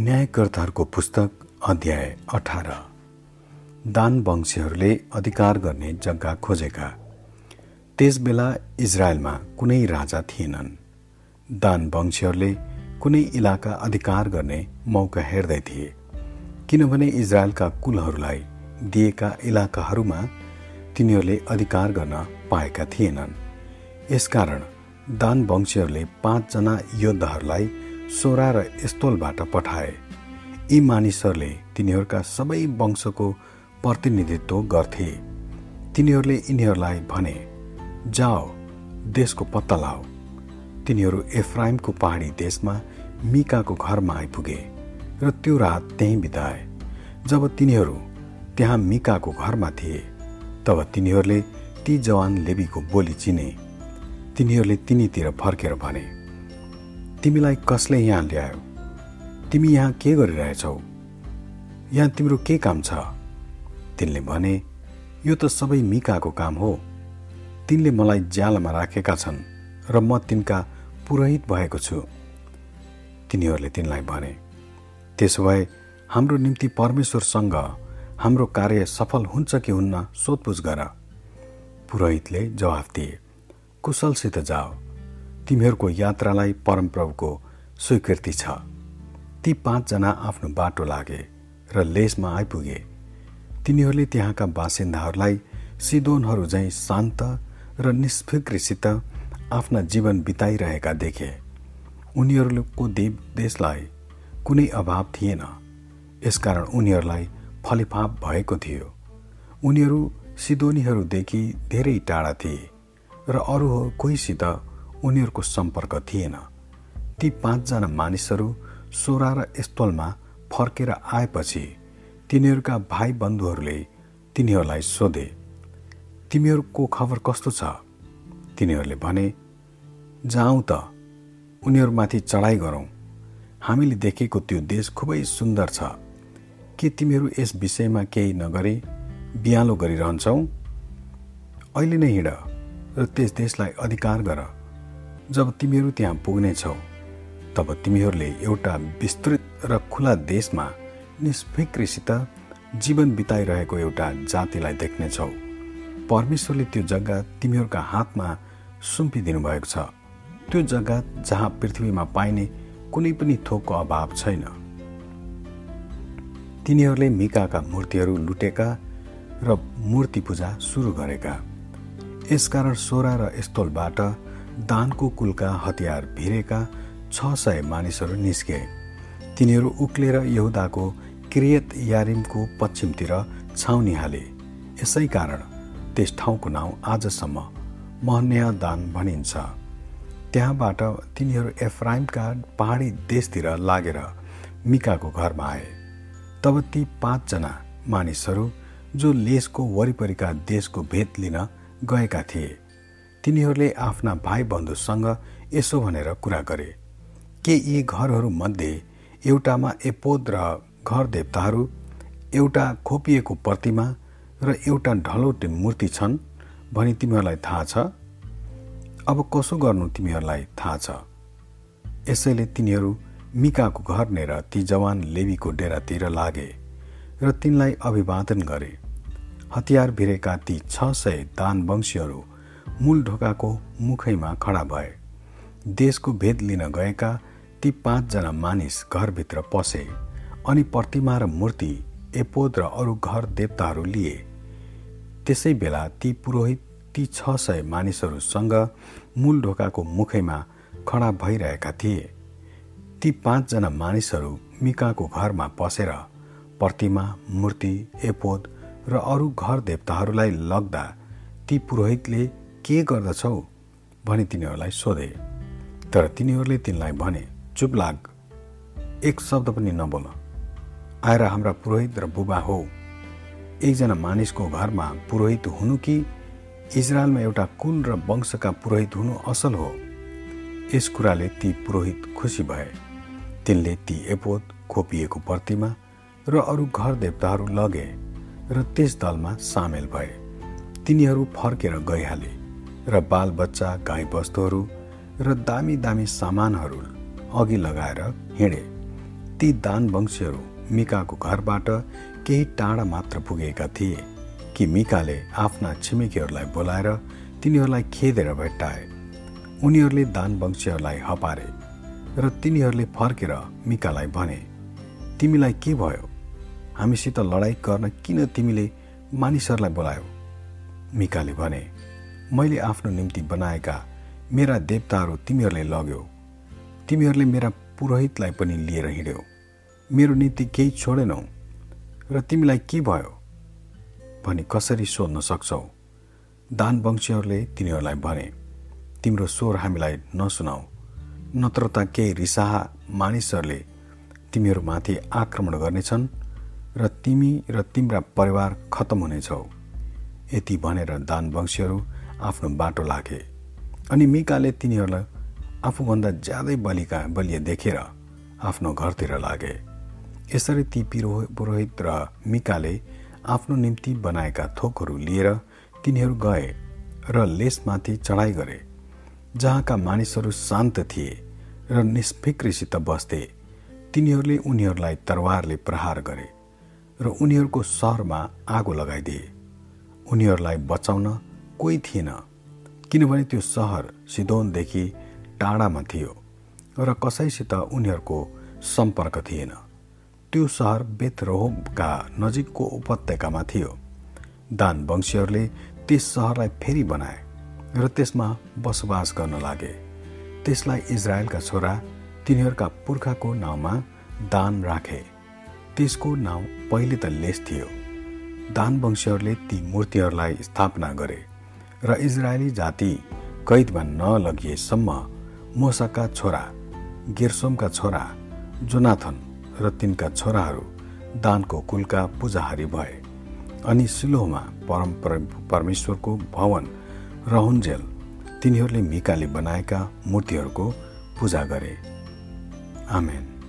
न्यायकर्ताहरूको पुस्तक अध्याय अठार। दान वंशीहरूले अधिकार गर्ने जग्गा खोजेका। त्यस बेला इजरायलमा कुनै राजा थिएनन्। दान वंशीहरूले कुनै इलाका अधिकार गर्ने मौका हेर्दै थिए किनभने इजरायलका कुलहरूलाई दिएका इलाकाहरूमा तिनीहरूले अधिकार गर्न पाएका थिएनन्। यसकारण दान वंशीहरूले पाँचजना योद्धाहरूलाई सोरा र एस्तोलबाट पठाए। यी मानिसहरूले तिनीहरूका सबै वंशको प्रतिनिधित्व गर्थे। तिनीहरूले यिनीहरूलाई भने जाओ देशको पत्ता लाओ। तिनीहरू एफ्राइमको पहाडी देशमा मिकाको घरमा आइपुगे र त्यो रात त्यहीँ बिताए। जब तिनीहरू त्यहाँ मिकाको घरमा थिए तब तिनीहरूले ती जवान लेबीको बोली चिने। तिनीहरूले तिनीतिर फर्केर भने तिमीलाई कसले यहाँ ल्यायो? तिमी यहाँ के गरिरहेछौ? यहाँ तिम्रो के काम छ? तिनले भने यो त सबै मिकाको काम हो। तिनले मलाई ज्यालमा राखेका छन् र म तिनका पुरोहित भएको छु। तिनीहरूले तिनलाई भने त्यसो भए हाम्रो निम्ति परमेश्वरसँग हाम्रो कार्य सफल हुन्छ कि हुन्न सोधपुछ गर। पुरोहितले जवाफ दिए कुशलसित जाओ। तिमीहरूको यात्रालाई परमप्रभुको स्वीकृति छ। ती पाँचजना आफ्नो बाटो लागे र लेसमा आइपुगे। तिनीहरूले त्यहाँका बासिन्दाहरूलाई सिदोनहरू झैँ शान्त र निष्फिक्रीसित आफ्ना जीवन बिताइरहेका देखे। उनीहरूको देव देशलाई कुनै अभाव थिएन। यसकारण उनीहरूलाई फलिफाप भएको थियो। उनीहरू सिदोनीहरूदेखि धेरै टाढा थिए र अरू कोहीसित उनीहरूको सम्पर्क थिएन। ती पाँचजना मानिसहरू सोरा र एस्तोलमा फर्केर आएपछि तिनीहरूका भाइ बन्धुहरूले तिनीहरूलाई सोधे तिमीहरूको खबर कस्तो छ? तिनीहरूले भने जाउँ त उनीहरूमाथि चढाइ गरौँ। हामीले देखेको त्यो देश खुबै सुन्दर छ। के तिमीहरू यस विषयमा केही नगरी बिहालो गरिरहन्छौ? अहिले नै हिँड र त्यस देशलाई अधिकार गर। जब तिमीहरू त्यहाँ पुग्नेछौ तब तिमीहरूले एउटा विस्तृत र खुला देशमा निष्फिक्रीसित जीवन बिताइरहेको एउटा जातिलाई देख्नेछौ। परमेश्वरले त्यो जग्गा तिमीहरूका हातमा सुम्पिदिनु भएको छ। त्यो जग्गा जहाँ पृथ्वीमा पाइने कुनै पनि थोकको अभाव छैन। तिनीहरूले मिकाका मूर्तिहरू लुटेका र मूर्ति पूजा सुरु गरेका। यसकारण सोरा र स्थलबाट दानको कुलका हतियार भिरेका छ सय मानिसहरू निस्के। तिनीहरू उक्लेर यहुदाको क्रियत यारिमको पश्चिमतिर छाउनी हाले। यसै कारण त्यस ठाउँको नाउँ आजसम्म महन्या दान भनिन्छ। त्यहाँबाट तिनीहरू एफ्राइमका पहाडी देशतिर लागेर मिकाको घरमा आए। तब ती पाँचजना मानिसहरू जो लेसको वरिपरिका देशको भेद लिन गएका थिए। तिनीहरूले आफ्ना भाइ बन्धुसँग यसो भनेर कुरा गरे। के यी घरहरूमध्ये एउटामा एपोद र घर देवताहरू एउटा खोपिएको प्रतिमा र एउटा ढलौटे मूर्ति छन् भनी तिमीहरूलाई थाहा छ? अब कसो गर्नु तिमीहरूलाई थाहा छ यसैले तिनीहरू मिकाको घर नेर ती जवान लेवीको डेरातिर लागे र तिनलाई अभिवादन गरे। हतियार भिरेका ती छ सय दानवंशीहरू मूल ढोकाको मुखैमा खडा भए। देशको भेद लिन गएका ती पाँचजना मानिस घरभित्र पसे अनि प्रतिमा र मूर्ति एपोद र अरू घर देवताहरू लिए। त्यसै बेला ती पुरोहित ती छ सय मानिसहरूसँग मूल ढोकाको मुखैमा खडा भइरहेका थिए। ती पाँचजना मानिसहरू मिकाको घरमा पसेर प्रतिमा मूर्ति एपोद र अरू घर देवताहरूलाई लग्दा ती पुरोहितले के गर्दछौ? भनी तिनीहरूलाई सोधे। तर तिनीहरूले तिनलाई भने चुप लाग। एक शब्द पनि नबोल। आएर हाम्रा पुरोहित र बुबा हो। एकजना मानिसको घरमा पुरोहित हुनु कि? इजरायलमा एउटा कुल र वंशका पुरोहित हुनु असल हो। यस कुराले ती पुरोहित खुसी भए। तिनले ती एपोत खोपिएको प्रतिमा र अरू घर देवताहरू लगे र त्यस दलमा सामेल भए। तिनीहरू फर्केर गइहाले। र बालबच्चा गाईबस्तुहरू र दामी दामी सामानहरू अघि लगाएर हिँडे। ती दान वंशीहरू मिकाको घरबाट केही टाढा मात्र पुगेका थिए कि मिकाले आफ्ना छिमेकीहरूलाई बोलाएर तिनीहरूलाई खेदेर भेट्टाए। उनीहरूले दान वंशीहरूलाई हपारे र तिनीहरूले फर्केर मिकालाई भने तिमीलाई के भयो? हामीसित लडाईँ गर्न किन तिमीले मानिसहरूलाई बोलायो? मिकाले भने मैले आफ्नो निम्ति बनाएका मेरा देवताहरू तिमीहरूले लग्यो। तिमीहरूले मेरा पुरोहितलाई पनि लिएर हिँड्यौ। मेरो निम्ति केही छोडेनौ र तिमीलाई के भयो भनी कसरी सोध्न सक्छौ? दान वंशीहरूले तिनीहरूलाई भने तिम्रो स्वर हामीलाई नसुनाऊ। नत्र त केही रिसाहा मानिसहरूले तिमीहरूमाथि आक्रमण गर्नेछन् र तिमी र तिम्रा परिवार खत्तम हुनेछौ। यति भनेर दान वंशीहरू आफ्नो बाटो लागे। अनि मिकाले तिनीहरूलाई आफूभन्दा ज्यादै बलिका बलिय देखेर आफ्नो घरतिर लागे। यसरी ती पिरो पुरोहित र मिकाले आफ्नो निम्ति बनाएका थोकहरू लिएर तिनीहरू गए र लेसमाथि चढाइ गरे जहाँका मानिसहरू शान्त थिए र निष्फिक्रीसित बस्थे। तिनीहरूले उनीहरूलाई तरवारले प्रहार गरे र उनीहरूको सहरमा आगो लगाइदिए। उनीहरूलाई बचाउन कोही थिएन। किनभने त्यो सहर सिदोनदेखि टाढामा थियो र कसैसित उनीहरूको सम्पर्क थिएन। त्यो सहर बेतरोहका नजिकको उपत्यकामा थियो। दान वंशीहरूले त्यस सहरलाई फेरि बनाए र त्यसमा बसोबास गर्न लागे। त्यसलाई इजरायलका छोरा तिनीहरूका पुर्खाको नाउँमा दान राखे। त्यसको नाउँ पहिले त लेस थियो। दान वंशीहरूले ती मूर्तिहरूलाई स्थापना गरे। र इजरायली जाति कैदमा नलगिएसम्म मोसाका छोरा गिर्सोमका छोरा जोनाथन र तिनका छोराहरू दानको कुलका पूजाहारी भए अनि सिलोहमा परम परमेश्वरको भवन रहन्जेल तिनीहरूले मिकाले बनाएका मूर्तिहरूको पूजा गरे। आमेन।